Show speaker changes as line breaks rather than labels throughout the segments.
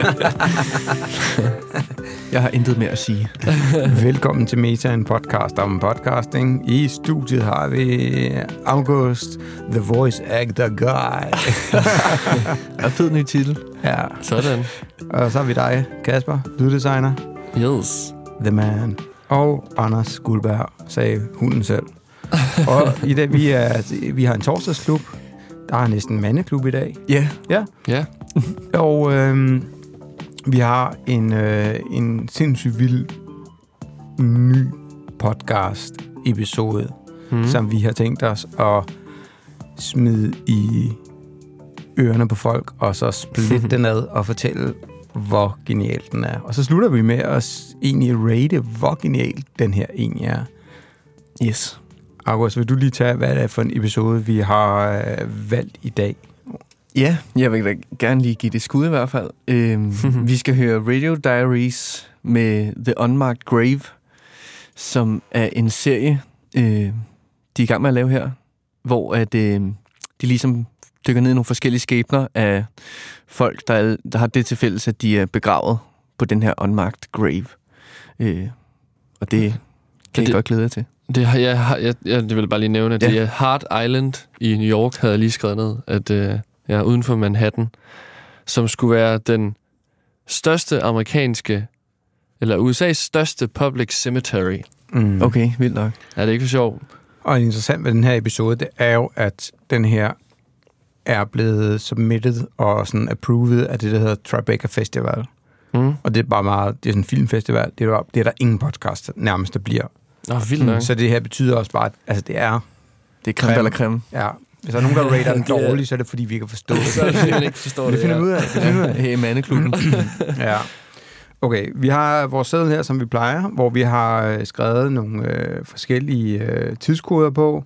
Jeg har intet mere at sige.
Velkommen til Meta, en podcast om podcasting. I studiet har vi August, the voice actor guy.
Og fed ny titel.
ja,
Sådan.
og så har vi dig, Kasper, lyddesigner,
Yes.
the man. Og Anders Guldberg, sagde hunden selv. og i dag, vi, er, vi har en torsdagsklub. Der er næsten en mandeklub i dag.
Ja,
Ja,
Ja.
Og øhm, vi har en, øh, en sindssygt vild ny podcast episode, mm. som vi har tænkt os at smide i ørerne på folk, og så splitte den ad og fortælle, hvor genial den er. Og så slutter vi med at egentlig rate, hvor genial den her egentlig er.
yes.
August, vil du lige tage, hvad det er for en episode, vi har øh, valgt i dag?
Ja, jeg vil da gerne lige give det et skud i hvert fald. Øhm, vi skal høre Radio Diaries med The Unmarked Grave, som er en serie, øh, de er i gang med at lave her, hvor at, øh, de ligesom dykker ned i nogle forskellige skæbner af folk, der, er, der har det til fælles, at de er begravet på den her Unmarked Grave. Øh, og det kan
det-
jeg godt glæde jer til.
Det, har, jeg, jeg, jeg det vil bare lige nævne, at
Ja.
det er Hart Island i New York, havde jeg lige skrevet ned, at øh, ja, uden for Manhattan, som skulle være den største amerikanske, eller USA's største public cemetery.
Mm.
Okay, vildt nok.
Er det ikke for sjov?
Og interessant ved den her episode, det er jo, at den her er blevet submitted og sådan approved af det, der hedder Tribeca Festival.
Mm.
Og det er bare meget, det er sådan en filmfestival, det er, der, det er der ingen podcast nærmest, der bliver.
Nå, vildt nok.
Så det her betyder også bare, at altså det er,
Det er creme
Creme.
eller creme.
ja, hvis der er nogen, der rater den
Det
dårligt, så er det fordi, vi ikke har forstået det.
Så er det, ikke forstår
det
det.
finder vi ud af. Det finder vi ud af.
Her i mandeklubben.
Ja. Okay, vi har vores seddel her, som vi plejer, hvor vi har øh, skrevet nogle øh, forskellige øh, tidskoder på,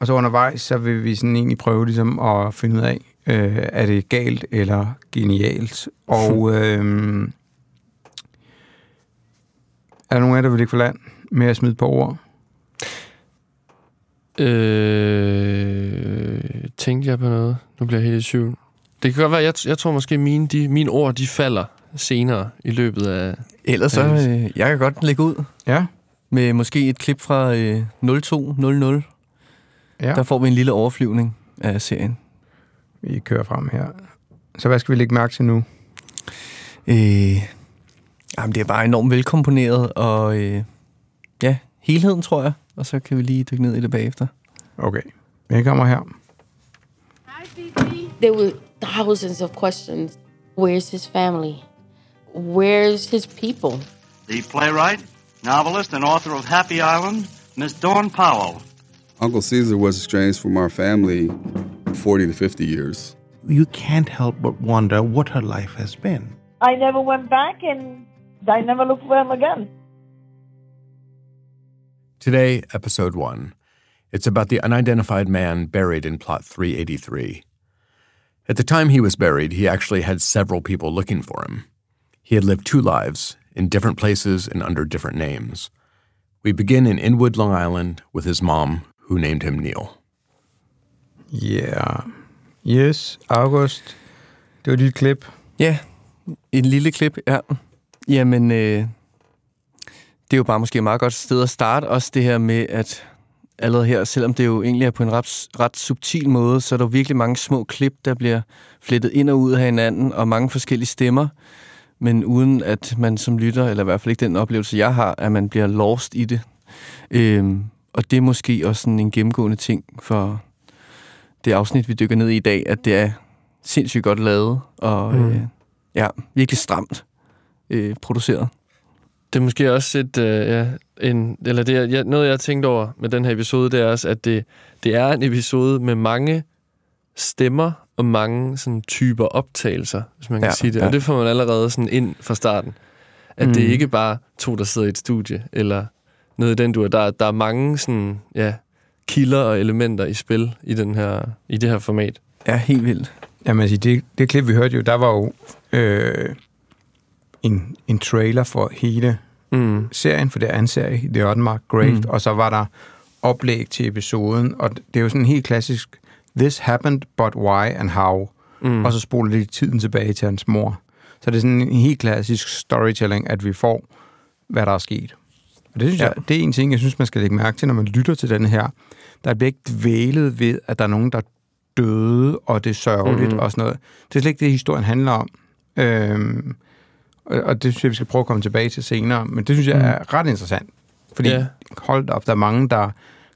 og så undervejs, så vil vi sådan egentlig prøve ligesom at finde ud af, øh, er det galt eller genialt. Og øh, er der nogen af jer, der vil ligge for land med at smide på ord?
Øh, tænkte jeg på noget? Nu bliver jeg helt i tvivl. Det kan godt være, jeg, jeg tror måske, mine, de, mine ord de falder senere i løbet af...
Ellers så, øh, jeg kan godt lægge ud
Ja.
med måske et klip fra øh, 0200.
Ja,
Der får vi en lille overflyvning af serien.
vi kører frem her. Så hvad skal vi lægge mærke til nu?
Øh, jamen, det er bare enormt velkomponeret, og øh, ja, helheden, tror jeg. Og så kan vi lige dykke ned i det bagefter.
Okay, den kommer her.
There were thousands of questions. Where's his family? Where's his people?
The playwright, novelist, and author of Happy Island, Miss Dawn Powell.
Uncle Caesar was estranged from our family 40 to 50 years.
you can't help but wonder what her life has been.
I never went back and I never looked for him again.
Today, episode one. It's about the unidentified man buried in plot 383. At the time he was buried, he actually had several people looking for him. He had lived two lives, in different places and under different names. We begin in Inwood, Long Island, with his mom, who named him Neil.
Yeah. Yes, August. Det var dit klip.
Ja, en lille klip, ja. Jamen, øh, det er jo bare måske et meget godt sted at starte. Også det her med, at allerede her, selvom det jo egentlig er på en ret, ret subtil måde, så er der virkelig mange små klip, der bliver flettet ind og ud af hinanden, og mange forskellige stemmer. Men uden at man som lytter, eller i hvert fald ikke den oplevelse, jeg har, at man bliver lost i det. Øhm, og det er måske også sådan en gennemgående ting for det afsnit, vi dykker ned i i dag, at det er sindssygt godt lavet, og mm. øh, ja, virkelig stramt øh, produceret.
Det er måske også et, øh, ja, en, eller det er, ja, noget, jeg har tænkt over med den her episode, det er også, at det, det er en episode med mange stemmer og mange sådan, typer optagelser, hvis man kan
Ja,
sige det.
ja.
Og det får man allerede sådan ind fra starten. At mm. det er ikke bare to, der sidder i et studie, eller noget i den du er. Der, der er mange sådan, ja, kilder og elementer i spil i, den her, i det her format.
Ja, helt vildt.
Jamen, altså, det, det klip, vi hørte jo, der var jo øh, en, en trailer for hele
Mm.
serien, for det er en serie, The Unmarked Grave, mm. og så var der oplæg til episoden, og det er jo sådan helt klassisk, this happened, but why and how, mm. og så spoler lidt tiden tilbage til hans mor. Så det er sådan en helt klassisk storytelling, at vi får, hvad der er sket. Og det synes ja. jeg, det er en ting, jeg synes, man skal lægge mærke til, når man lytter til den her. Der bliver ikke dvælet ved, at der er nogen, der døde, og det er sørgeligt
Mhm.
og sådan noget. Det er slet ikke det, historien handler om. Øhm, og, det synes jeg, vi skal prøve at komme tilbage til senere. Men det synes jeg er ret interessant. Fordi
Ja.
hold da op, der er mange, der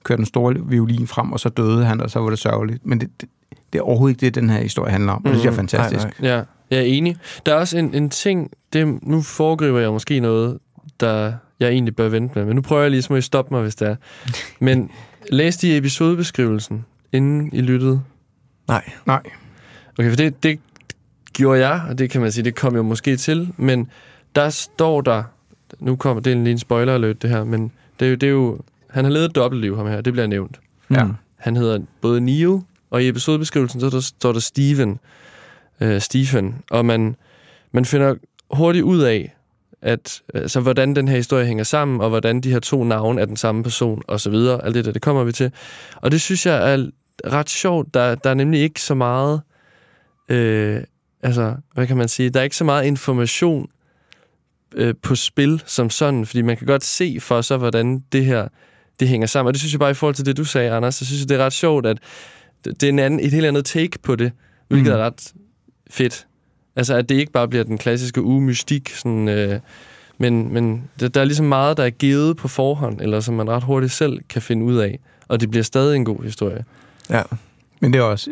kørte den store violin frem, og så døde han, og så var det sørgeligt. Men det, det, det er overhovedet ikke det, den her historie handler om. Og det synes jeg er
Mhm.
fantastisk.
Nej,
Ja, jeg er enig. Der er også en, en ting, det, nu foregriber jeg måske noget, der jeg egentlig bør vente med, men nu prøver jeg lige, så må I stoppe mig, hvis det er. Men læste I episodebeskrivelsen, inden I lyttede?
Nej.
Nej.
Okay, for det, det gjorde jeg, og det kan man sige, det kom jo måske til, men der står der, nu kommer det er en lige en spoiler alert det her, men det er jo, det er jo han har levet et dobbeltliv, ham her, det bliver nævnt.
Ja.
Han hedder både Neil, og i episodebeskrivelsen så der, står der Steven. Øh, Stephen. Og man, man finder hurtigt ud af, at, altså, hvordan den her historie hænger sammen, og hvordan de her to navne er den samme person, og så videre. Alt det der, det kommer vi til. Og det synes jeg er ret sjovt. Der, der er nemlig ikke så meget... Øh, altså, hvad kan man sige? Der er ikke så meget information øh, på spil som sådan, fordi man kan godt se for sig, hvordan det her det hænger sammen. Og det synes jeg bare i forhold til det, du sagde, Anders, så synes jeg, det er ret sjovt, at det er en anden, et helt andet take på det, hvilket
Mm.
er ret fedt. Altså, at det ikke bare bliver den klassiske uge-mystik, sådan, øh, men, men der, der er ligesom meget, der er givet på forhånd, eller som man ret hurtigt selv kan finde ud af, og det bliver stadig en god historie.
Ja.
Men det er også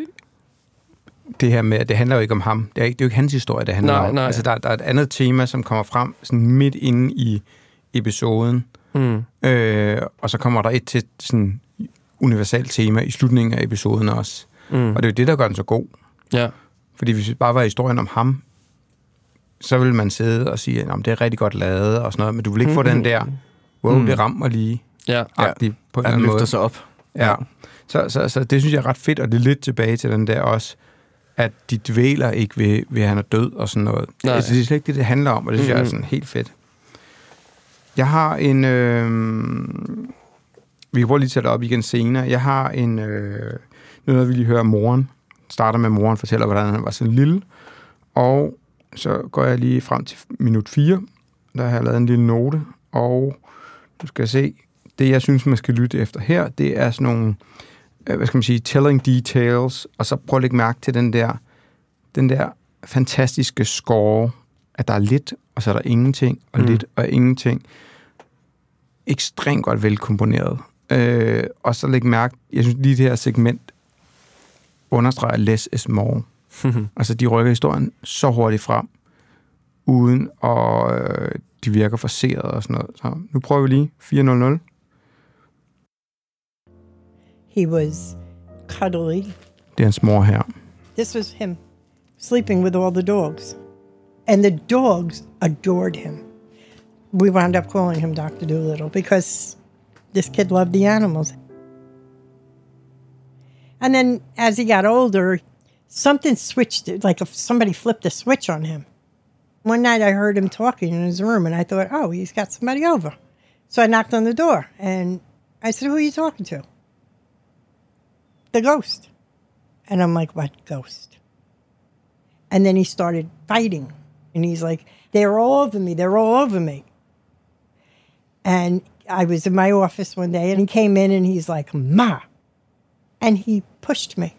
det her med, at det handler jo ikke om ham. Det er, ikke, det er jo ikke hans historie, det handler
Nej,
om.
nej.
Altså, der, der er et andet tema, som kommer frem sådan midt inde i episoden.
Mm.
Øh, og så kommer der et til sådan universalt tema i slutningen af episoden også.
Mm.
Og det er jo det, der gør den så god.
Ja.
Fordi hvis det bare var historien om ham, så vil man sidde og sige, at det er rigtig godt lavet og sådan noget, men du vil ikke få den der, wow,
Mm.
det rammer lige,
Ja.
agtigt på en eller
Han
anden
løfter
måde.
sig op.
Ja. Så, så, så det synes jeg er ret fedt, og det er lidt tilbage til den der også, at de dvæler ikke ved, ved at han er død og sådan noget.
Nej.
Altså, det er slet ikke det, det handler om, og det synes mm-hmm. jeg er
Mhm.
sådan helt fedt. Jeg har en... Øh, vi kan prøve lige at tage det op igen senere. Jeg har en... Øh, noget, vi lige hører moren. Starter med, at moren fortæller, hvordan han var så lille. Og så går jeg lige frem til minut 4. Der har jeg lavet en lille note. Og du skal se, det jeg synes, man skal lytte efter her, det er sådan nogle, øh, hvad skal man sige, telling details, og så prøv at lægge mærke til den der, den der fantastiske score, at der er lidt, og så er der ingenting, og
Mm.
lidt, og ingenting. Ekstremt godt velkomponeret. Øh, og så læg mærke, jeg synes lige det her segment understreger less is more. Altså, de rykker historien så hurtigt frem, uden at øh, de virker forseret og sådan noget. Så nu prøver vi lige 400.
He was cuddly.
Er hans.
This was him sleeping with all the dogs. And the dogs adored him. We wound up calling him Dr. Doolittle because this kid loved the animals. And then as he got older, something switched, like if somebody flipped a switch on him. One night I heard him talking in his room and I thought, oh, he's got somebody over. So I knocked on the door and I said, who are you talking to? The ghost. And I'm like, what ghost? And then he started fighting. And he's like, they're all over me. They're all over me. And I was in my office one day and he came in and he's like, Ma. And he pushed me.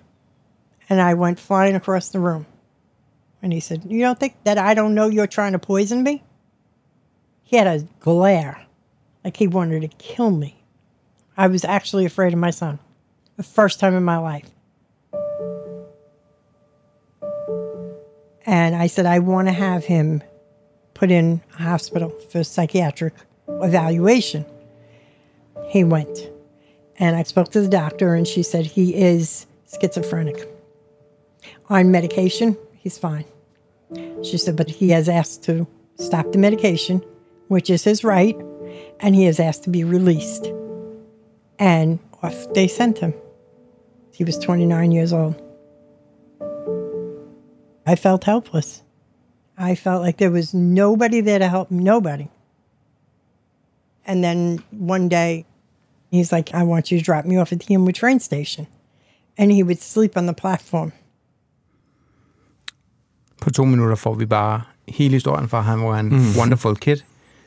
And I went flying across the room. And he said, You don't think that I don't know you're trying to poison me? He had a glare like he wanted to kill me. I was actually afraid of my son. The first time in my life. And I said, I want to have him put in a hospital for psychiatric evaluation. He went. And I spoke to the doctor, and she said he is schizophrenic. On medication, he's fine. She said, but he has asked to stop the medication, which is his right, and he has asked to be released. And off they sent him. He was 29 years old. I felt helpless. I felt like there was nobody there to help me, nobody. And then one day, he's like, I want you to drop me off at the Inwood train station. And he would sleep on the platform.
På to minutter får vi bare hele historien fra, han var en mm. wonderful kid,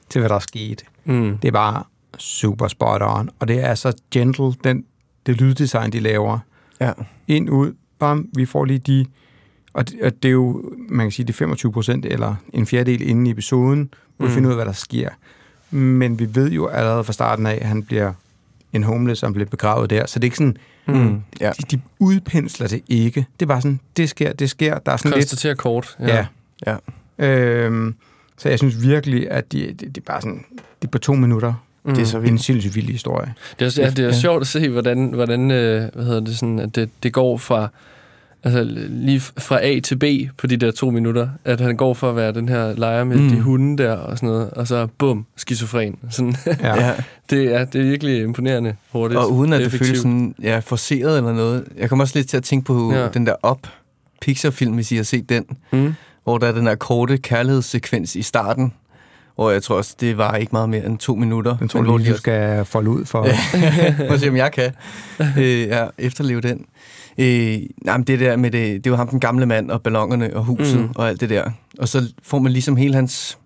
til hvad der skete.
Mm.
Det er bare super spot on, og det er så gentle, den, det lyddesign, de laver.
Ja.
Ind, ud, bam, vi får lige de... Og det, og det er jo, man kan sige, det er 25 procent, eller en fjerdedel inden i episoden, hvor vi
Mm.
finder ud af, hvad der sker. Men vi ved jo allerede fra starten af, at han bliver en homeless, og han bliver begravet der. Så det er ikke sådan,
Mm. Ja.
de, de udpensler det ikke. Det er bare sådan, det sker, det sker. Der er sådan lidt...
Konstater kort.
Ja.
Ja.
Øhm, så jeg synes virkelig, at de, de, de er bare sådan, de er på to minutter.
Mm.
Det er så
En sindssygt vild historie.
Det er, også- ja, det er
Ja.
sjovt at se, hvordan, hvordan øh, hvad hedder det, sådan, at det, det går fra altså, lige fra A til B på de der to minutter. At han går for at være den her lejer med
Mm.
mm. de hunde der og sådan noget, og så bum, skizofren. Sådan,
Ja.
Det, er, det er virkelig imponerende hurtigt.
Og uden at det
effektivt.
føles sådan, ja, forceret eller noget. Jeg kommer også lidt til at tænke på
Ja.
den der Up Pixar-film, hvis I har set den,
Mm.
hvor der er den der korte kærlighedssekvens i starten, hvor jeg tror også, det var ikke meget mere end to minutter.
Den tror
men hvor
lige,
de
du skal folde ud for.
Må se, om jeg kan øh, ja, efterleve den. Øh, nej, men det der med det, det jo ham, den gamle mand, og ballongerne, og huset,
mm.
og alt det der. Og så får man ligesom hele hans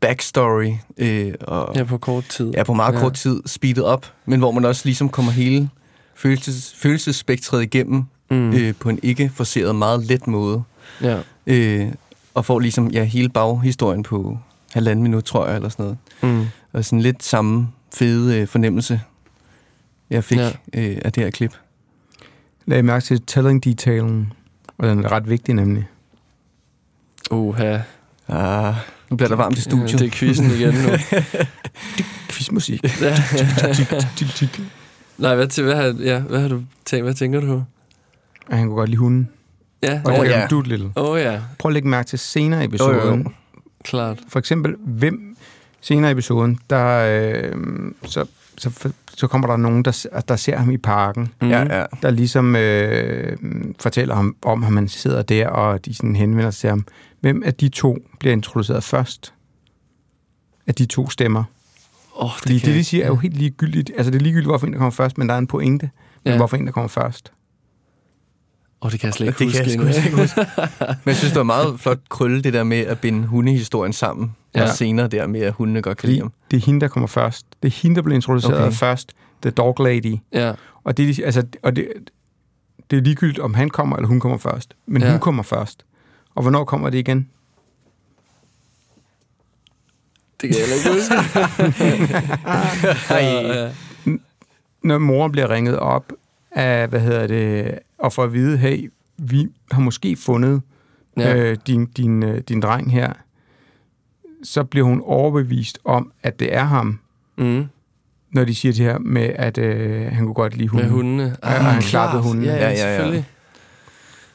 backstory, øh, og
Ja, på kort tid.
ja, på meget
Ja.
kort tid speedet op, men hvor man også ligesom kommer hele følelses, følelsesspektret igennem
Mm.
øh, på en ikke forceret, meget let måde.
Ja.
Øh, og får ligesom ja, hele baghistorien på halvanden minut, tror jeg, eller sådan noget.
Mm.
Og sådan lidt samme fede øh, fornemmelse, jeg fik
Ja.
ja. øh, af det her klip.
Lag mærke til telling detailen, og den er ret vigtig nemlig.
Uha.
Ah, nu bliver der varmt i studiet.
Ja, det er quizzen igen nu.
Quizmusik.
ja.
Tik.
Nej, hvad, til, hvad, har, ja, hvad har du tænkt? Hvad tænker du?
Og han kunne godt lide hunden.
Ja,
Og oh,
ja.
ja. Doodle.
Åh oh, ja,
Prøv at lægge mærke til senere i episoden.
Jo, jo.
Klart.
For eksempel, hvem senere i episoden, der, øh, så, så, så kommer der nogen, der, der ser ham i parken,
Mm.
Ja, ja.
der ligesom øh, fortæller ham om, at man sidder der, og de sådan henvender sig til ham. Hvem af de to bliver introduceret først? Af de to stemmer.
Oh,
Fordi det, det, de siger, er jo helt ligegyldigt. Altså, det er ligegyldigt, hvorfor en, der kommer først, men der er en pointe. Men
Ja.
hvorfor en, der kommer først?
Åh, oh, det kan jeg slet ikke
Det
huske.
kan jeg sgu ikke huske. Men jeg synes, det var meget flot krølle, det der med at binde hundehistorien sammen. Ja. Og senere der med, at hundene godt kan lide ham.
det er hende, der kommer først. Det er hende, der bliver introduceret okay. Først. The Dog Lady.
ja.
Og det, er- altså, og det, det er ligegyldigt, om han kommer, eller hun kommer først. Men ja. Hun kommer først. Og hvornår kommer det igen?
Det kan jeg ikke huske.
Når mor bliver ringet op af, hvad hedder det, og får at vide, hey, vi har måske fundet
Ja.
øh, din, din, øh, din dreng her, så bliver hun overbevist om, at det er ham,
Mm.
når de siger det her med, at øh, han kunne godt lide hunden.
Med hundene.
Ja, og han klappede hunden.
Ja, ja,
Ja,
ja, selvfølgelig.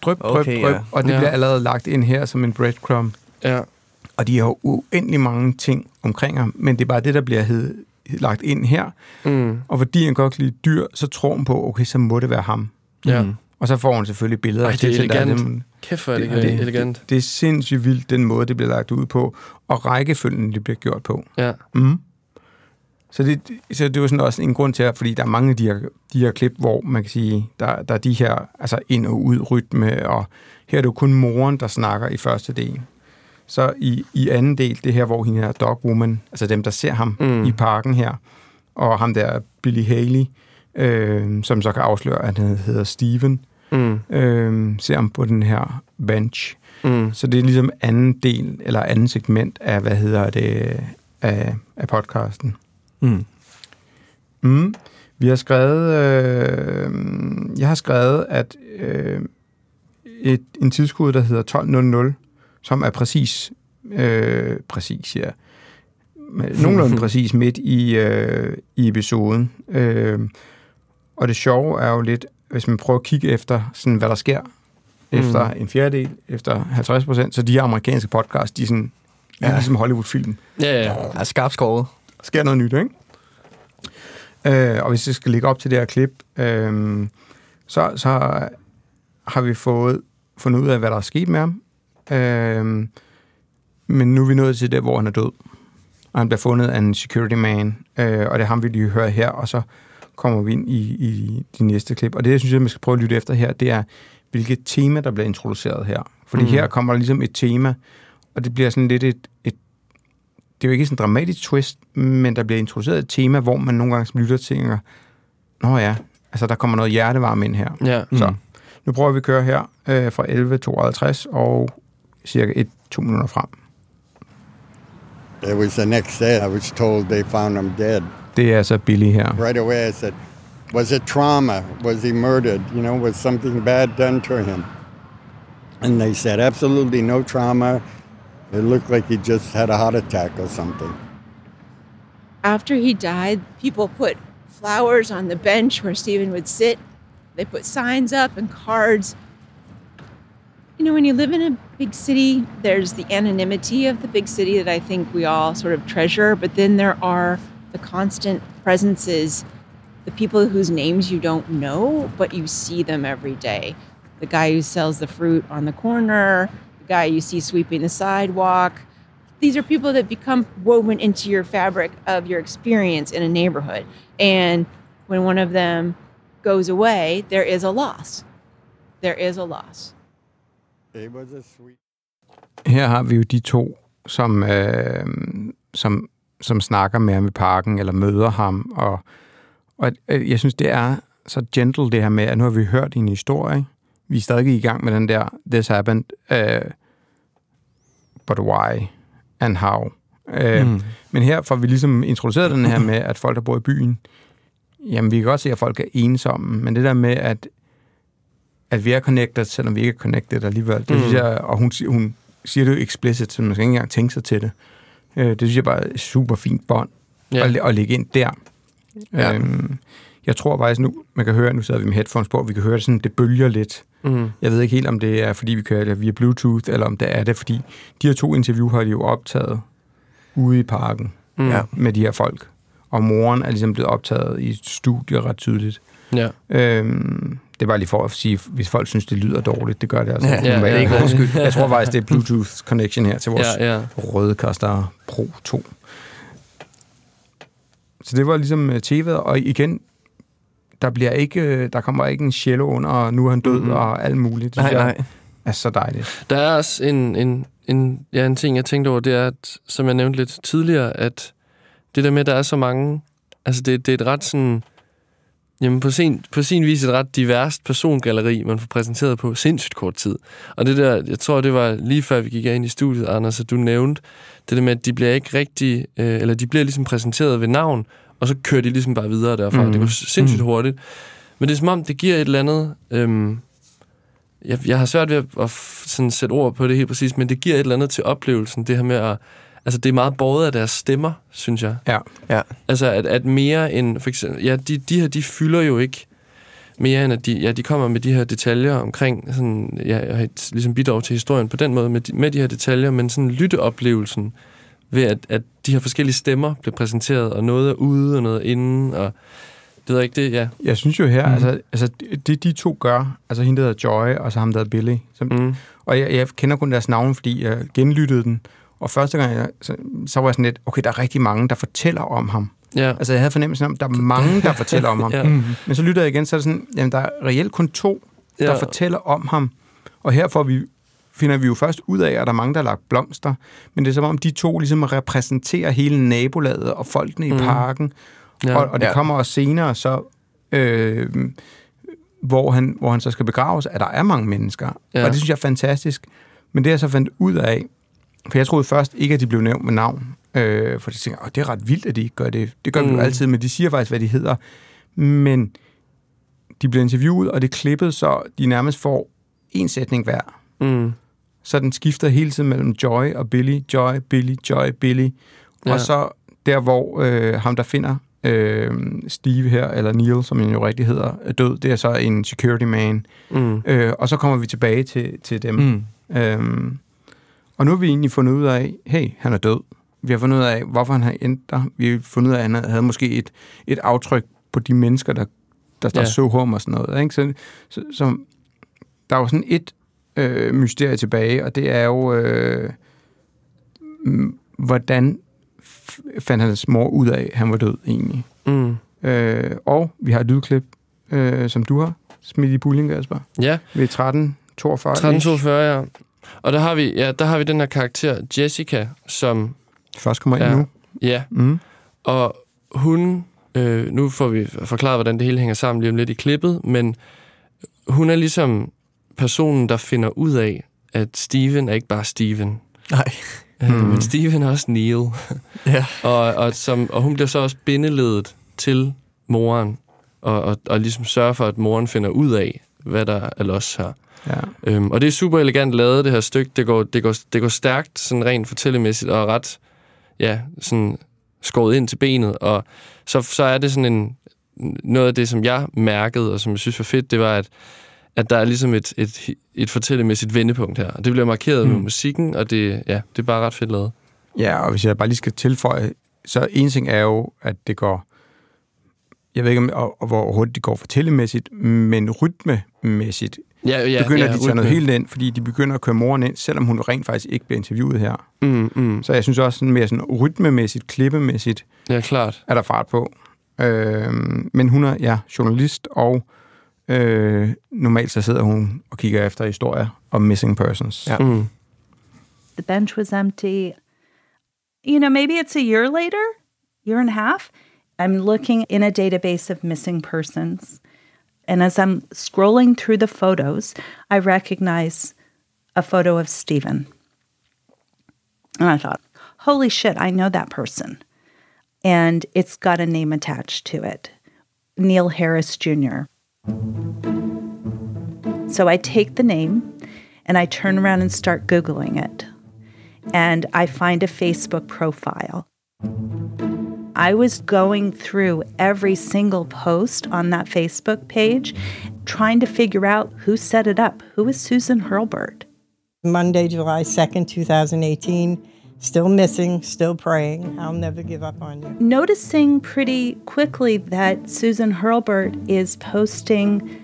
Drøb, drøb,
Okay,
drøb.
ja.
Og det
Ja.
bliver allerede lagt ind her som en breadcrumb.
Ja.
Og de har jo uendelig mange ting omkring ham, men det er bare det, der bliver hed, lagt ind her.
Mm.
Og fordi han godt kan lide dyr, så tror hun på, okay, så må det være ham.
Ja.
Mm.
Og så får hun selvfølgelig billeder.
Ej,
af
det er elegant.
dem-
Kæft, hvor er
Det-
det,
det-
det, elegant.
Det er sindssygt vildt, den måde, det bliver lagt ud på, og rækkefølgen, det bliver gjort på.
Ja.
Mm. Så, det, så det var sådan også en grund til, at, fordi der er mange af de her, de her klip, hvor man kan sige, der, der er de her altså ind- og ud-rytme, og her er det jo kun moren, der snakker i første del. Så i, i anden del, det her, hvor hende her dogwoman, altså dem, der ser ham
mm.
i parken her, og ham der Billy Haley, øh, som så kan afsløre, at han hedder Steven,
Mm.
øh, ser ham på den her bench.
Mm.
Så det er ligesom anden del, eller anden segment af, hvad hedder det, af, af podcasten.
Mm.
Mm. Vi har skrevet, øh, jeg har skrevet, at øh, et, en tidskode, der hedder 12.00, som er præcis, øh, præcis, ja, nogenlunde præcis midt i, øh, i episoden. Øh, og det sjove er jo lidt, hvis man prøver at kigge efter, sådan, hvad der sker efter en fjerdedel, efter 50 procent, så de her amerikanske podcasts, de er sådan, ja. Ligesom Hollywood-film.
Ja, ja.
Ja, skarpt skåret.
sker noget nyt, ikke? Øh, og hvis det skal ligge op til det her klip, øh, så, så har vi fået fundet ud af, hvad der er sket med ham. Øh, men nu er vi nået til det, hvor han er død. Og han bliver fundet af en security man, øh, og det er ham, vi lige hører her, og så kommer vi ind i, i de næste klip. Og det, jeg synes, jeg man skal prøve at lytte efter her, det er, hvilket tema, der bliver introduceret her. Fordi
Mm.
her kommer der ligesom et tema, og det bliver sådan lidt et, et det er jo ikke sådan en dramatisk twist, men der bliver introduceret et tema, hvor man nogle gange som lytter tænker, nå ja, altså der kommer noget hjertevarme ind her.
Ja.
Så
Mm.
nu prøver vi at køre her øh, fra 11.52 og cirka 1-2 minutter frem.
It was the next day I was told they found him dead.
Det er altså Billy her.
Right away I said, was it trauma? Was he murdered? You know, was something bad done to him? And they said, absolutely no trauma. It looked like he just had a heart attack or something.
After he died, people put flowers on the bench where Stephen would sit. They put signs up and cards. You know, when you live in a big city, there's the anonymity of the big city that I think we all sort of treasure, but then there are the constant presences, the people whose names you don't know, but you see them every day. The guy who sells the fruit on the corner, the guy you see sweeping the sidewalk, these are people that become woven into your fabric of your experience in a neighborhood. And when one of them goes away, there is a loss. There is a loss.
It was a sweet.
Her har vi jo de to, som, øh, som, som snakker med ham i parken, eller møder ham, og, og øh, jeg synes, det er så gentle det her med, at nu har vi hørt en historie, vi er stadig i gang med den der, this happened, uh, but why and how. Uh,
Mm.
Men her får vi ligesom introduceret den her med, at folk, der bor i byen, jamen vi kan godt se, at folk er ensomme, men det der med, at, at vi er connected, selvom vi ikke er connected alligevel, det
Mm.
synes jeg, og hun, hun siger det jo explicit, så man skal ikke engang tænke sig til det. Uh, det synes jeg bare er et super fint bånd
Ja.
at, at lægge ind der.
Ja.
Øhm, jeg tror faktisk nu, man kan høre, nu sidder vi med headphones på, vi kan høre det sådan, det bølger lidt.
Mm.
Jeg ved ikke helt, om det er, fordi vi kører det via Bluetooth, eller om det er det, fordi de her to interview har de jo optaget ude i parken
Mm.
ja. med de her folk. Og moren er ligesom blevet optaget i et studie ret tydeligt.
Ja.
Øhm, det er bare lige for at sige, hvis folk synes, det lyder dårligt, det gør det altså.
Ja, ja, det er ikke vores skyld.
Jeg tror faktisk, det er Bluetooth connection her til vores
Ja, ja.
Rødecaster Pro 2. Så det var ligesom uh, temaet, og igen, der bliver ikke, øh, der kommer ikke en cello under, og nu er han død
Mhm.
mm-hmm. og alt muligt. Det
Nej, nej.
er så dejligt.
Der er også en, en, en, ja, en ting, jeg tænkte over, det er, at, som jeg nævnte lidt tidligere, at det der med, at der er så mange, altså det, det er et ret sådan, jamen på sin, på sin vis et ret diverst persongalleri, man får præsenteret på sindssygt kort tid. Og det der, jeg tror, det var lige før vi gik ind i studiet, Anders, at du nævnte, det der med, at de bliver ikke rigtig, øh, eller de bliver ligesom præsenteret ved navn, og så kører de ligesom bare videre derfra.
Mhm.
Mm. Det går sindssygt
Mhm.
hurtigt. Men det er som om, det giver et eller andet... Øhm, jeg, jeg har svært ved at, at sådan sætte ord på det helt præcis, men det giver et eller andet til oplevelsen, det her med at... Altså, det er meget båret af deres stemmer, synes jeg.
Ja.
Ja.
Altså, at, at mere end... For eksempel, ja, de, de her, de fylder jo ikke mere end at de, ja, de kommer med de her detaljer omkring, sådan, ja, jeg ligesom bidrag til historien på den måde, med de, med de her detaljer, men sådan lytteoplevelsen ved, at, at de her forskellige stemmer bliver præsenteret, og noget er ude, og noget er inde, og det ved jeg ikke, det, ja.
Jeg synes jo her, mm. altså, altså det de to gør, altså hende der hedder Joy, og så ham der hedder Billy, som,
Mm.
og jeg, jeg kender kun deres navne, fordi jeg genlyttede den, og første gang, jeg, så, så var jeg sådan lidt, okay, der er rigtig mange, der fortæller om ham.
Ja.
Altså, jeg havde fornemmelsen om, der er mange, der fortæller om ham.
Ja.
mm. Men så lytter jeg igen, så er det sådan, jamen, der er reelt kun to, der
Ja.
fortæller om ham. Og her får vi, finder vi jo først ud af, at der er mange, der har lagt blomster. Men det er som om, de to ligesom repræsenterer hele nabolaget og folkene
Mm.
i parken.
Ja.
Og, og det
Ja.
kommer også senere, så... Øh, hvor han, hvor han så skal begraves, at der er mange mennesker.
Ja.
Og det synes jeg er fantastisk. Men det jeg så fandt ud af, for jeg troede først ikke, at de blev nævnt med navn. Øh, for de tænker, Åh, det er ret vildt, at de ikke gør det. Det gør mm. vi jo altid, men de siger faktisk, hvad de hedder. Men de bliver interviewet, og det er klippet, så de nærmest får en sætning hver.
Mm.
Så den skifter hele tiden mellem Joy og Billy, Joy, Billy, Joy, Billy. Ja. Og så der, hvor øh, ham, der finder øh, Steve her, eller Neil, som han jo rigtig hedder, er død, det er så en security man.
Mm.
Øh, og så kommer vi tilbage til, til dem.
Mm.
Øhm, og nu har vi egentlig fundet ud af, hey, han er død. Vi har fundet ud af, hvorfor han har endt der. Vi har fundet ud af, at han havde måske et, et aftryk på de mennesker, der, der, der
Ja.
så ham og sådan noget. Ikke? Så, så, så der er jo sådan et øh, mysterie tilbage, og det er jo, øh, hvordan fandt hans mor ud af, at han var død egentlig.
Mm.
Øh, og vi har et lydklip, øh, som du har smidt i puljen, Kasper,
Ja,
ved 13.42.
1342, ja. Og der har vi, ja, der har vi den her karakter, Jessica, som...
Først kommer ind
er,
nu.
Ja.
Mm.
Og hun... Øh, nu får vi forklaret, hvordan det hele hænger sammen lige om lidt i klippet, men hun er ligesom personen, der finder ud af, at Steven er ikke bare Steven.
Nej.
Øh, Men Steven er også Neil.
Ja.
og, og, som, og hun bliver så også bindeledet til moren, og, og, og ligesom sørger for, at moren finder ud af, hvad der er los her.
Ja.
Øhm, og det er super elegant lavet, det her stykke. Det går, det går, det går stærkt, sådan rent fortællemæssigt, og ret, ja, sådan skåret ind til benet. Og så, så er det sådan en, noget af det, som jeg mærkede, og som jeg synes var fedt, det var, at, at der er ligesom et, et, et fortællemæssigt vendepunkt her. Og det bliver markeret mm. med musikken, og det, ja, det er bare ret fedt lavet.
Ja, og hvis jeg bare lige skal tilføje, så en ting er jo, at det går, jeg ved ikke, om, og, og hvor hurtigt det går fortællemæssigt, men rytmemæssigt
Ja, ja,
begynder
ja,
de at tage noget helt ind, fordi de begynder at køre moren ind, selvom hun rent faktisk ikke bliver interviewet her.
Mm, mm.
Så jeg synes også sådan mere sådan rytmemæssigt, klippemæssigt,
Ja, klart.
er der fart på. Øh, men hun er ja, journalist, og øh, normalt så sidder hun og kigger efter historier om missing persons.
Ja.
Mm.
The bench was empty. You know, maybe it's a year later, year and a half. I'm looking in a database of missing persons. And as I'm scrolling through the photos, I recognize a photo of Stephen. And I thought, holy shit, I know that person. And it's got a name attached to it Neil Harris Jr. So I take the name and I turn around and start Googling it. And I find a Facebook profile. I was going through every single post on that Facebook page, trying to figure out who set it up. Who is Susan Hurlbert?
Monday, July 2nd, 2018. Still missing, still praying. I'll never give up on you.
Noticing pretty quickly that Susan Hurlbert is posting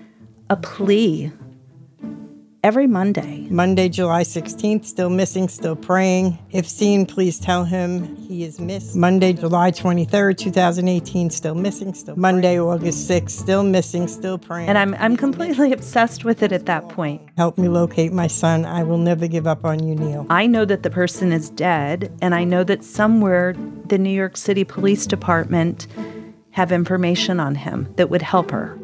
a plea every Monday.
Monday, July 16th, still missing, still praying. If seen, please tell him he is missed. Monday, July 23rd, 2018, still missing, still Monday, August 6th, still missing, still praying.
And I'm, I'm completely obsessed with it at that point.
Help me locate my son. I will never give up on you, Neil.
I know that the person is dead, and I know that somewhere the New York City Police Department have information on him that would help her.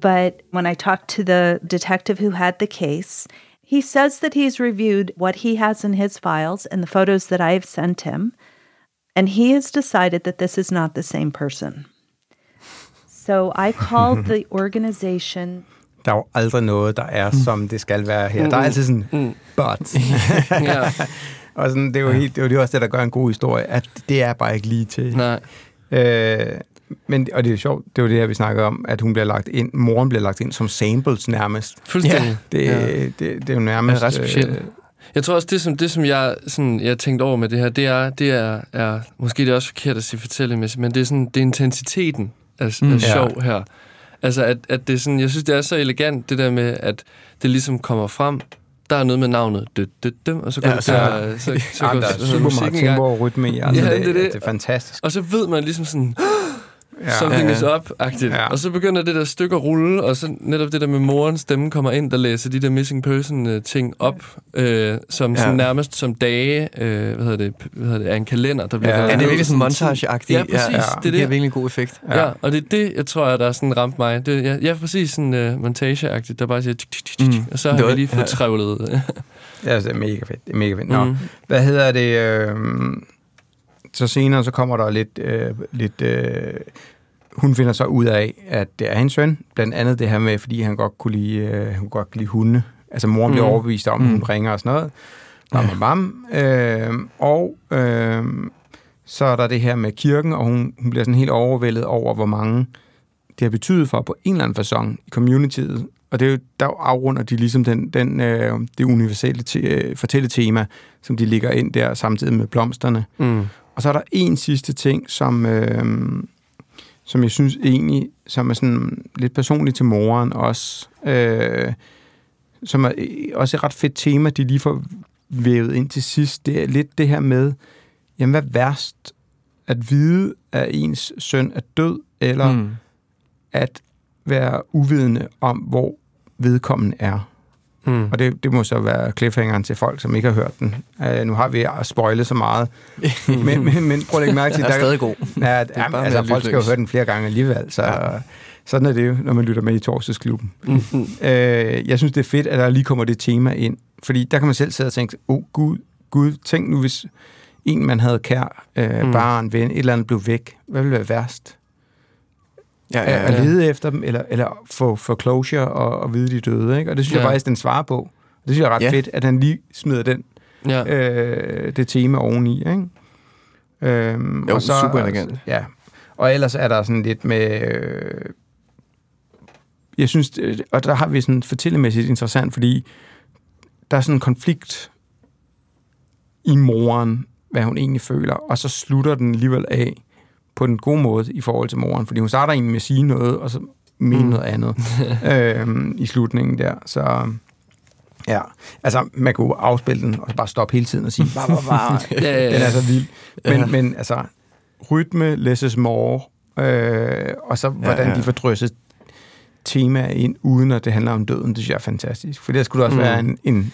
But when I talked to the detective who had the case, he says that he's reviewed what he has in his files and the photos that I have sent him, and he has decided that this is not the same person. So I called the organization
Der er jo aldrig noget, der er, som det skal være her. Der er altid sådan,
Mm.
but. Og sådan, det er jo helt, det er jo er også det, der gør en god historie, at det er bare ikke lige til.
Nej.
Øh, men, og det er sjovt, det var det her, vi snakkede om, at hun bliver lagt ind, moren bliver lagt ind som samples nærmest.
Fuldstændig.
Det,
Ja.
det, det, det er jo nærmest...
Ja, ret specielt.
øh,
Jeg tror også, det som, det, som jeg, sådan, jeg tænkte over med det her, det er, det er, er måske det er også forkert at sige fortællemæssigt, men det er, sådan, det er intensiteten af,
Mm.
mm.
Ja.
af sjov her. Altså, at, at det er sådan, jeg synes, det er så elegant, det der med, at det ligesom kommer frem, der er noget med navnet, død, død, død, og så går
Ja,
det
så-
der, så, så, så
Jamen,
går
der er
så-
super
musikken
meget
i gang.
tempo og rytme i, altså,
ja,
det-
det, er det.
det er fantastisk.
Og så ved man ligesom sådan,
Ja.
something
Ja,
is
ja.
up-agtigt. Ja. Og så begynder det der stykke at rulle, og så netop det der med morens stemme kommer ind, der læser de der missing person-ting op, øh, som
Ja.
sådan nærmest som dage, øh, hvad hedder det, hvad hedder det, af en kalender, der bliver
Ja,
revet
det er virkelig sådan montage-agtigt.
Ja, præcis.
Ja, ja.
Det,
Det
er
giver
det.
virkelig en god effekt.
Ja. ja, og det er det, jeg tror, der sådan ramt mig. Det, ja, ja, præcis sådan uh, montage-agtigt, der bare siger, tsk, tsk, tsk,
Mm.
og så har
Det
vi lige fået
ja.
trævlet.
Ja, det er mega fedt. Det er mega fedt. Nå,
Mhm.
hvad hedder det? Øh, så senere, så kommer der lidt... Øh, lidt øh, hun finder så ud af, at det er hendes søn. Blandt andet det her med, fordi han godt kunne lide, øh, han kunne godt kunne lide hunde. Altså moren bliver
Mm.
overbevist om, at
Mm.
hun ringer og sådan noget. Bam, bam, bam. Øh, og øh, så er der det her med kirken, og hun, hun bliver sådan helt overvældet over, hvor mange det har betydet for på en eller anden façon i communityet. Og det er jo, der afrunder de ligesom den, den, øh, det universelle te, øh, fortælletema, som de ligger ind der samtidig med blomsterne.
Mm.
Og så er der en sidste ting, som, øh, som jeg synes egentlig, som er sådan lidt personligt til moren også, øh, som er øh, også et ret fedt tema, de lige får vævet ind til sidst. Det er lidt det her med, jamen hvad værst? At vide, at ens søn er død, eller
mm.
at være uvidende om, hvor vedkommende er.
Mm.
Og det, det må så være cliffhangeren til folk, som ikke har hørt den. Uh, nu har vi spoilet så meget. men, men, men prøv at lægge mærke til...
Den er stadig god.
Ja,
Det er
ja,
bare
altså,
at
folk skal jo høre den flere gange alligevel, så ja. sådan er det jo, når man lytter med i torsdagsklubben.
Mm-hmm.
Øh, jeg synes, det er fedt, at der lige kommer det tema ind, fordi der kan man selv sidde og tænke, åh oh, gud, gud, tænk nu, hvis en, man havde kær, øh,
Mm.
barn, ven, et eller andet blev væk. Hvad ville være værst?
Ja,
Ja,
ja,
at lede efter dem, eller, eller få, få closure og, og vide, de døde. Ikke? Og det synes ja. Jeg faktisk, den svarer på. Det synes jeg er ret
Ja.
fedt, at han lige smider den,
Ja.
øh, det tema oveni. Ikke? Øhm,
Jo, super elegant.
Ja, og ellers er der sådan lidt med... Øh, jeg synes, det- og der har vi sådan fortællemæssigt interessant, fordi der er sådan en konflikt i moren, hvad hun egentlig føler, og så slutter den alligevel af på den gode måde i forhold til moren, fordi hun starter egentlig med at sige noget, og så mene
Mm.
noget andet øhm, i slutningen der. Så ja, altså man kunne afspille den og så bare stoppe hele tiden og sige, bare, bare, bare. Den er så vild. Men,
Ja.
men altså, rytme, less is more, øh, og så hvordan
ja.
ja, de får drysset temaer ind, uden at det handler om døden, det synes jeg er fantastisk. For der skulle det også
mm.
være en, en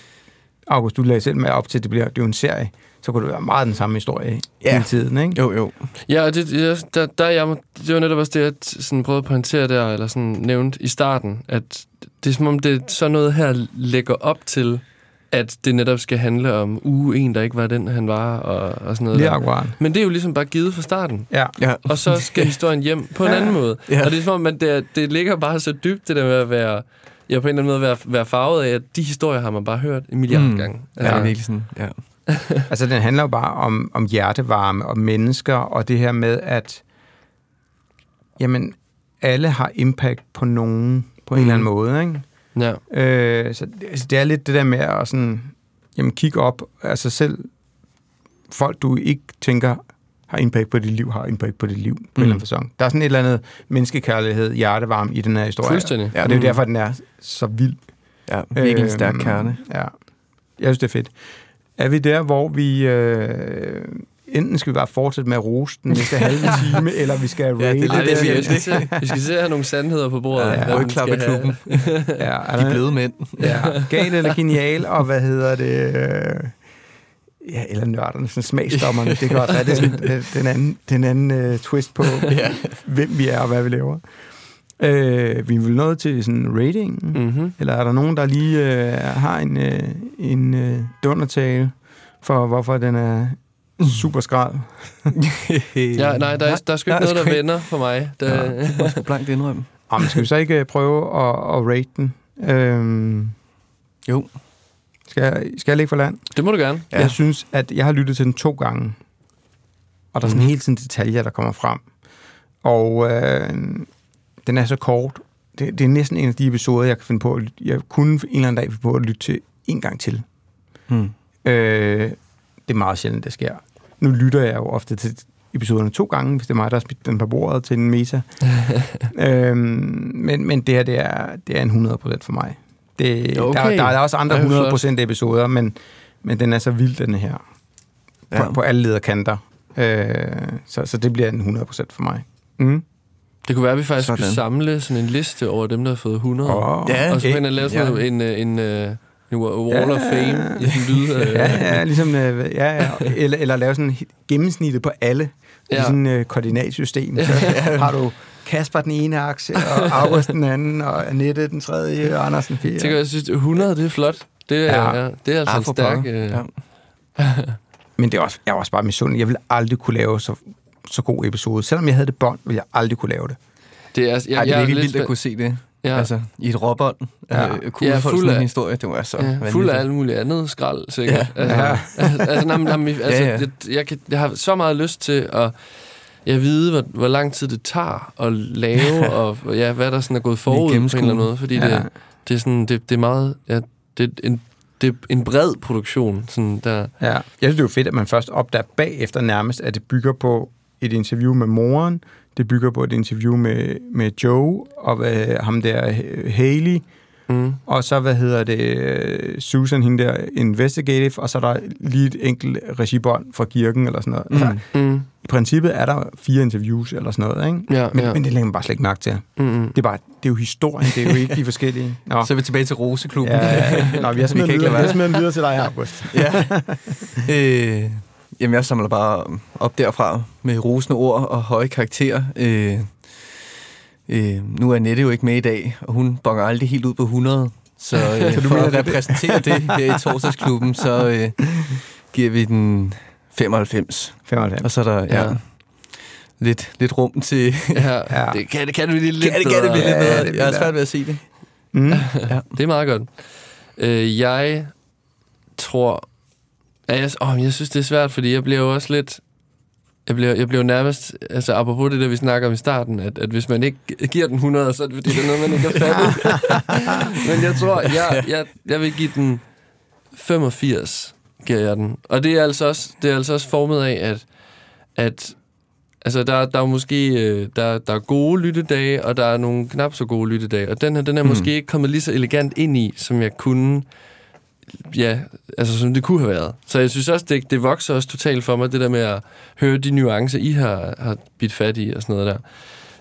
August, du lagde selv med op til, at det bliver det er jo en serie, så kunne det være meget den samme historie
Ja.
hele tiden, ikke?
Jo, jo.
Ja, og det, jeg, der, der er jeg, det var netop også det, jeg sådan prøvede at pointere der, eller sådan nævnt i starten, at det er som om, det sådan noget her lægger op til, at det netop skal handle om uge en, der ikke var den, han var, og, og sådan noget.
Lige akkurat.
Men det er jo ligesom bare givet fra starten.
Ja.
Ja.
Og så skal historien hjem på en anden måde.
Ja.
Og det er som om, at det, det ligger bare så dybt, det der med at være, ja, på en eller anden måde være, være farvet af, at de historier har man bare hørt en milliard
Mm.
gange.
Ja, det er virkelig sådan, ja.
Altså, den handler jo bare om, om hjertevarme og mennesker, og det her med, at jamen, alle har impact på nogen på en
Mhm.
eller anden måde, ikke?
Ja.
Øh, så det, altså, det er lidt det der med at sådan, jamen, kigge op, altså selv folk, du ikke tænker har impact på dit liv, har impact på dit liv på mm. en eller anden fasong. Der er sådan et eller andet menneskekærlighed, hjertevarme i den her historie.
Fuldstændig.
Ja, og det er jo
Mm.
derfor, den er så vild.
Ja, virkelig en stærk
Øhm,
kerne.
Ja, jeg synes, det er fedt. Er vi der, hvor vi... Øh, enten skal vi bare fortsætte med at rose den næste halve time, eller vi skal
Ja, det er
rate
det,
det,
vi
skal se, vi skal se at have nogle sandheder på bordet.
Ja, ja.
Rygklap i
skal have.
klubben.
Ja, er
De bløde mænd.
Ja, gal eller genial, og hvad hedder det... Øh, ja, eller nørderne, sådan smagsdommerne. Det kan også være, det er sådan, den anden, den anden uh, twist på,
Ja.
hvem vi er og hvad vi laver. Øh, vi er vel nået til sådan rating,
Mm-hmm.
eller er der nogen, der lige øh, har en, øh, en øh, dundertale for, hvorfor den er super skrald?
Ja, nej, der er, der er sgu ikke noget, der vender for mig. Det,
Ja.
Det jeg blankt indrømme.
Om, skal vi så ikke øh, prøve at, at rate den? Øhm,
Jo.
skal, jeg, skal jeg ligge for land?
det må du gerne.
Ja. Jeg synes, at jeg har lyttet til den to gange. Og der er sådan
Mhm.
hele tiden detaljer, der kommer frem. Og øh, den er så kort. Det, det er næsten en af de episoder, jeg kan finde på. at lytte- Jeg kunne en eller anden dag finde på at lytte til en gang til.
Hmm.
Øh, det er meget sjældent, det sker. Nu lytter jeg jo ofte til episoderne to gange, hvis det er mig, der har smidt den på bordet til en meta. øhm, men, men det her, det er, det er en 100% for mig. Det,
Okay.
der, der er også andre
Ej, hvor
100% episoder, men, men den er så vild, den her. På,
Ja.
på alle lederkanter. Øh, så, så det bliver en 100% for mig. Mm.
Det kunne være, at vi faktisk
Sådan.
skulle samle sådan en liste over dem, der har fået 100.
Åh,
Ja,
og så kan lave sådan
Ja.
en, øh, en, øh, en Wall of Fame i sådan lyd. øh,
Ja, ja, ligesom, øh, ja, ja. Eller, eller lave sådan et gennemsnittet på alle ja.
Ja.
i sådan et øh, koordinatsystem. Så har du Kasper den ene akse, og August den anden, og Annette den tredje, og Anders den fjerde.
Kan jeg synes, 100, det er flot. Det er,
Ja.
ja. Ja, det er altså
Ah,
en stærk... Øh,
Ja.
Men det er også, jeg er også bare misundelig. Jeg ville aldrig kunne lave så, så god episode. Selvom jeg havde det bånd, ville jeg aldrig kunne lave det.
Det er, jeg,
Ej, det er
jeg lidt
vildt at
spændt-
kunne se det.
Ja.
Altså, i et råbånd.
Ja.
Øh, kunne
Ja, fuld af-
en historie. Det var så
Ja, fuld af alt muligt andet skrald, sikkert.
Ja.
Altså,
Ja.
altså, altså, altså
Ja, ja.
Jeg, jeg, kan, jeg har så meget lyst til at jeg vide, hvor, hvor lang tid det tager at lave, og ja, hvad der sådan er gået forud på en eller anden måde. Fordi
Ja.
det, det, er sådan, det, det er meget... Ja, det, er en, det er en bred produktion. Sådan der.
Ja. Jeg synes, det er jo fedt, at man først opdager bagefter nærmest, at det bygger på et interview med moren, det bygger på et interview med, med Joe, og hvad, ham der Haley,
Mm.
og så, hvad hedder det, Susan, hende der investigative, og så er der lige et enkelt regibånd fra kirken, eller sådan noget. Mm. Altså,
Mm.
i princippet er der fire interviews eller sådan noget, ikke?
Ja,
men,
ja.
men det lægger man bare slet ikke mærke til.
Mm-hmm.
Det, er bare, det er jo historien, det er jo ikke de forskellige. Nå.
Så er vi tilbage til Roseklubben.
Ja, nå, vi har smidt videre, videre til dig, August.
ja. øh, jamen, jeg samler bare op derfra med rosende ord og høje karakterer. Øh, øh, nu er Nette jo ikke med i dag, og hun bonger aldrig helt ud på 100. Så, øh,
Så du
for at
er
repræsentere det her i torsdagsklubben, så øh, giver vi den 95.
95.
Og så er der ja,
Ja.
lidt, lidt rum til...
Ja,
Ja.
det kan det, kan det blive lidt
kan det, kan det blive lidt
bedre.
bedre?
det
Jeg har svært ved at sige det.
Mm.
Ja.
Det er meget godt. Øh, jeg tror... Ja, jeg, åh, jeg synes, det er svært, fordi jeg bliver jo også lidt... Jeg bliver, jeg bliver jo nærmest... Altså, apropos det der, vi snakker om i starten, at, at hvis man ikke giver den 100, så er det fordi, det er noget, man ikke har fattet. Men jeg tror, jeg, jeg, jeg vil give den 85, giver jeg den. Og det er altså også, det er altså også formet af, at, at Altså, der, der er måske øh, der, der er gode lyttedage, og der er nogle knap så gode lyttedage. Og den her, den er mm. måske ikke kommet lige så elegant ind i, som jeg kunne, ja, altså som det kunne have været. Så jeg synes også, det, det vokser også totalt for mig, det der med at høre de nuancer, I har, har bidt fat i og sådan noget der.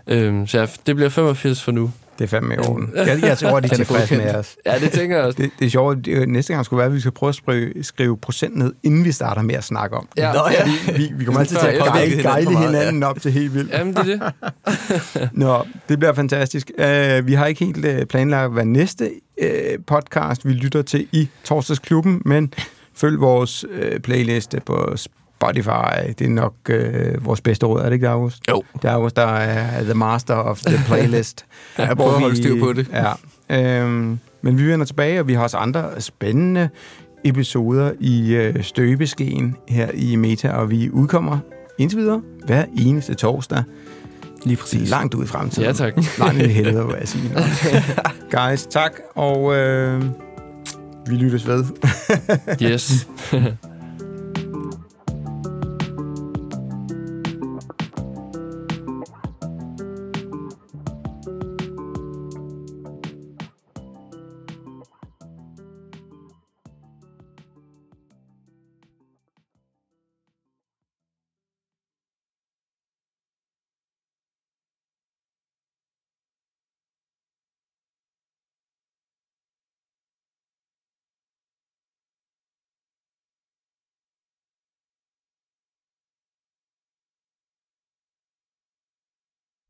Øhm, så jeg, det bliver 85 for nu.
Det er fandme i orden. Jeg, jeg tror, de er tilfredse med os.
Ja, det tænker jeg også.
Det, det er sjovt. Det, næste gang skulle være, at vi skal prøve at skrive, skrive procent ned, inden vi starter med at snakke om.
Ja.
Nå, ja.
Vi, vi, vi kommer altid til at
efter.
guide,
Hinanden
hinanden op til helt vildt.
Jamen, det er det.
Nå, det bliver fantastisk. Uh, vi har ikke helt uh, planlagt, hvad næste uh, podcast vi lytter til i Torsdagsklubben, men følg vores uh, playliste på Spotify. Det er nok uh, vores bedste råd, er det ikke, August?
Jo.
August, der er the master of the playlist.
Jeg prøver at holde styr på det.
Ja. Øhm, men vi vender tilbage, og vi har også andre spændende episoder i øh, støbeskeen her i Meta, og vi udkommer indtil videre hver eneste torsdag.
Lige præcis.
Langt ud i fremtiden.
Ja, tak.
Langt i helvede, vil jeg sige. Nå. Guys, tak, og øh, vi lyttes ved.
Yes.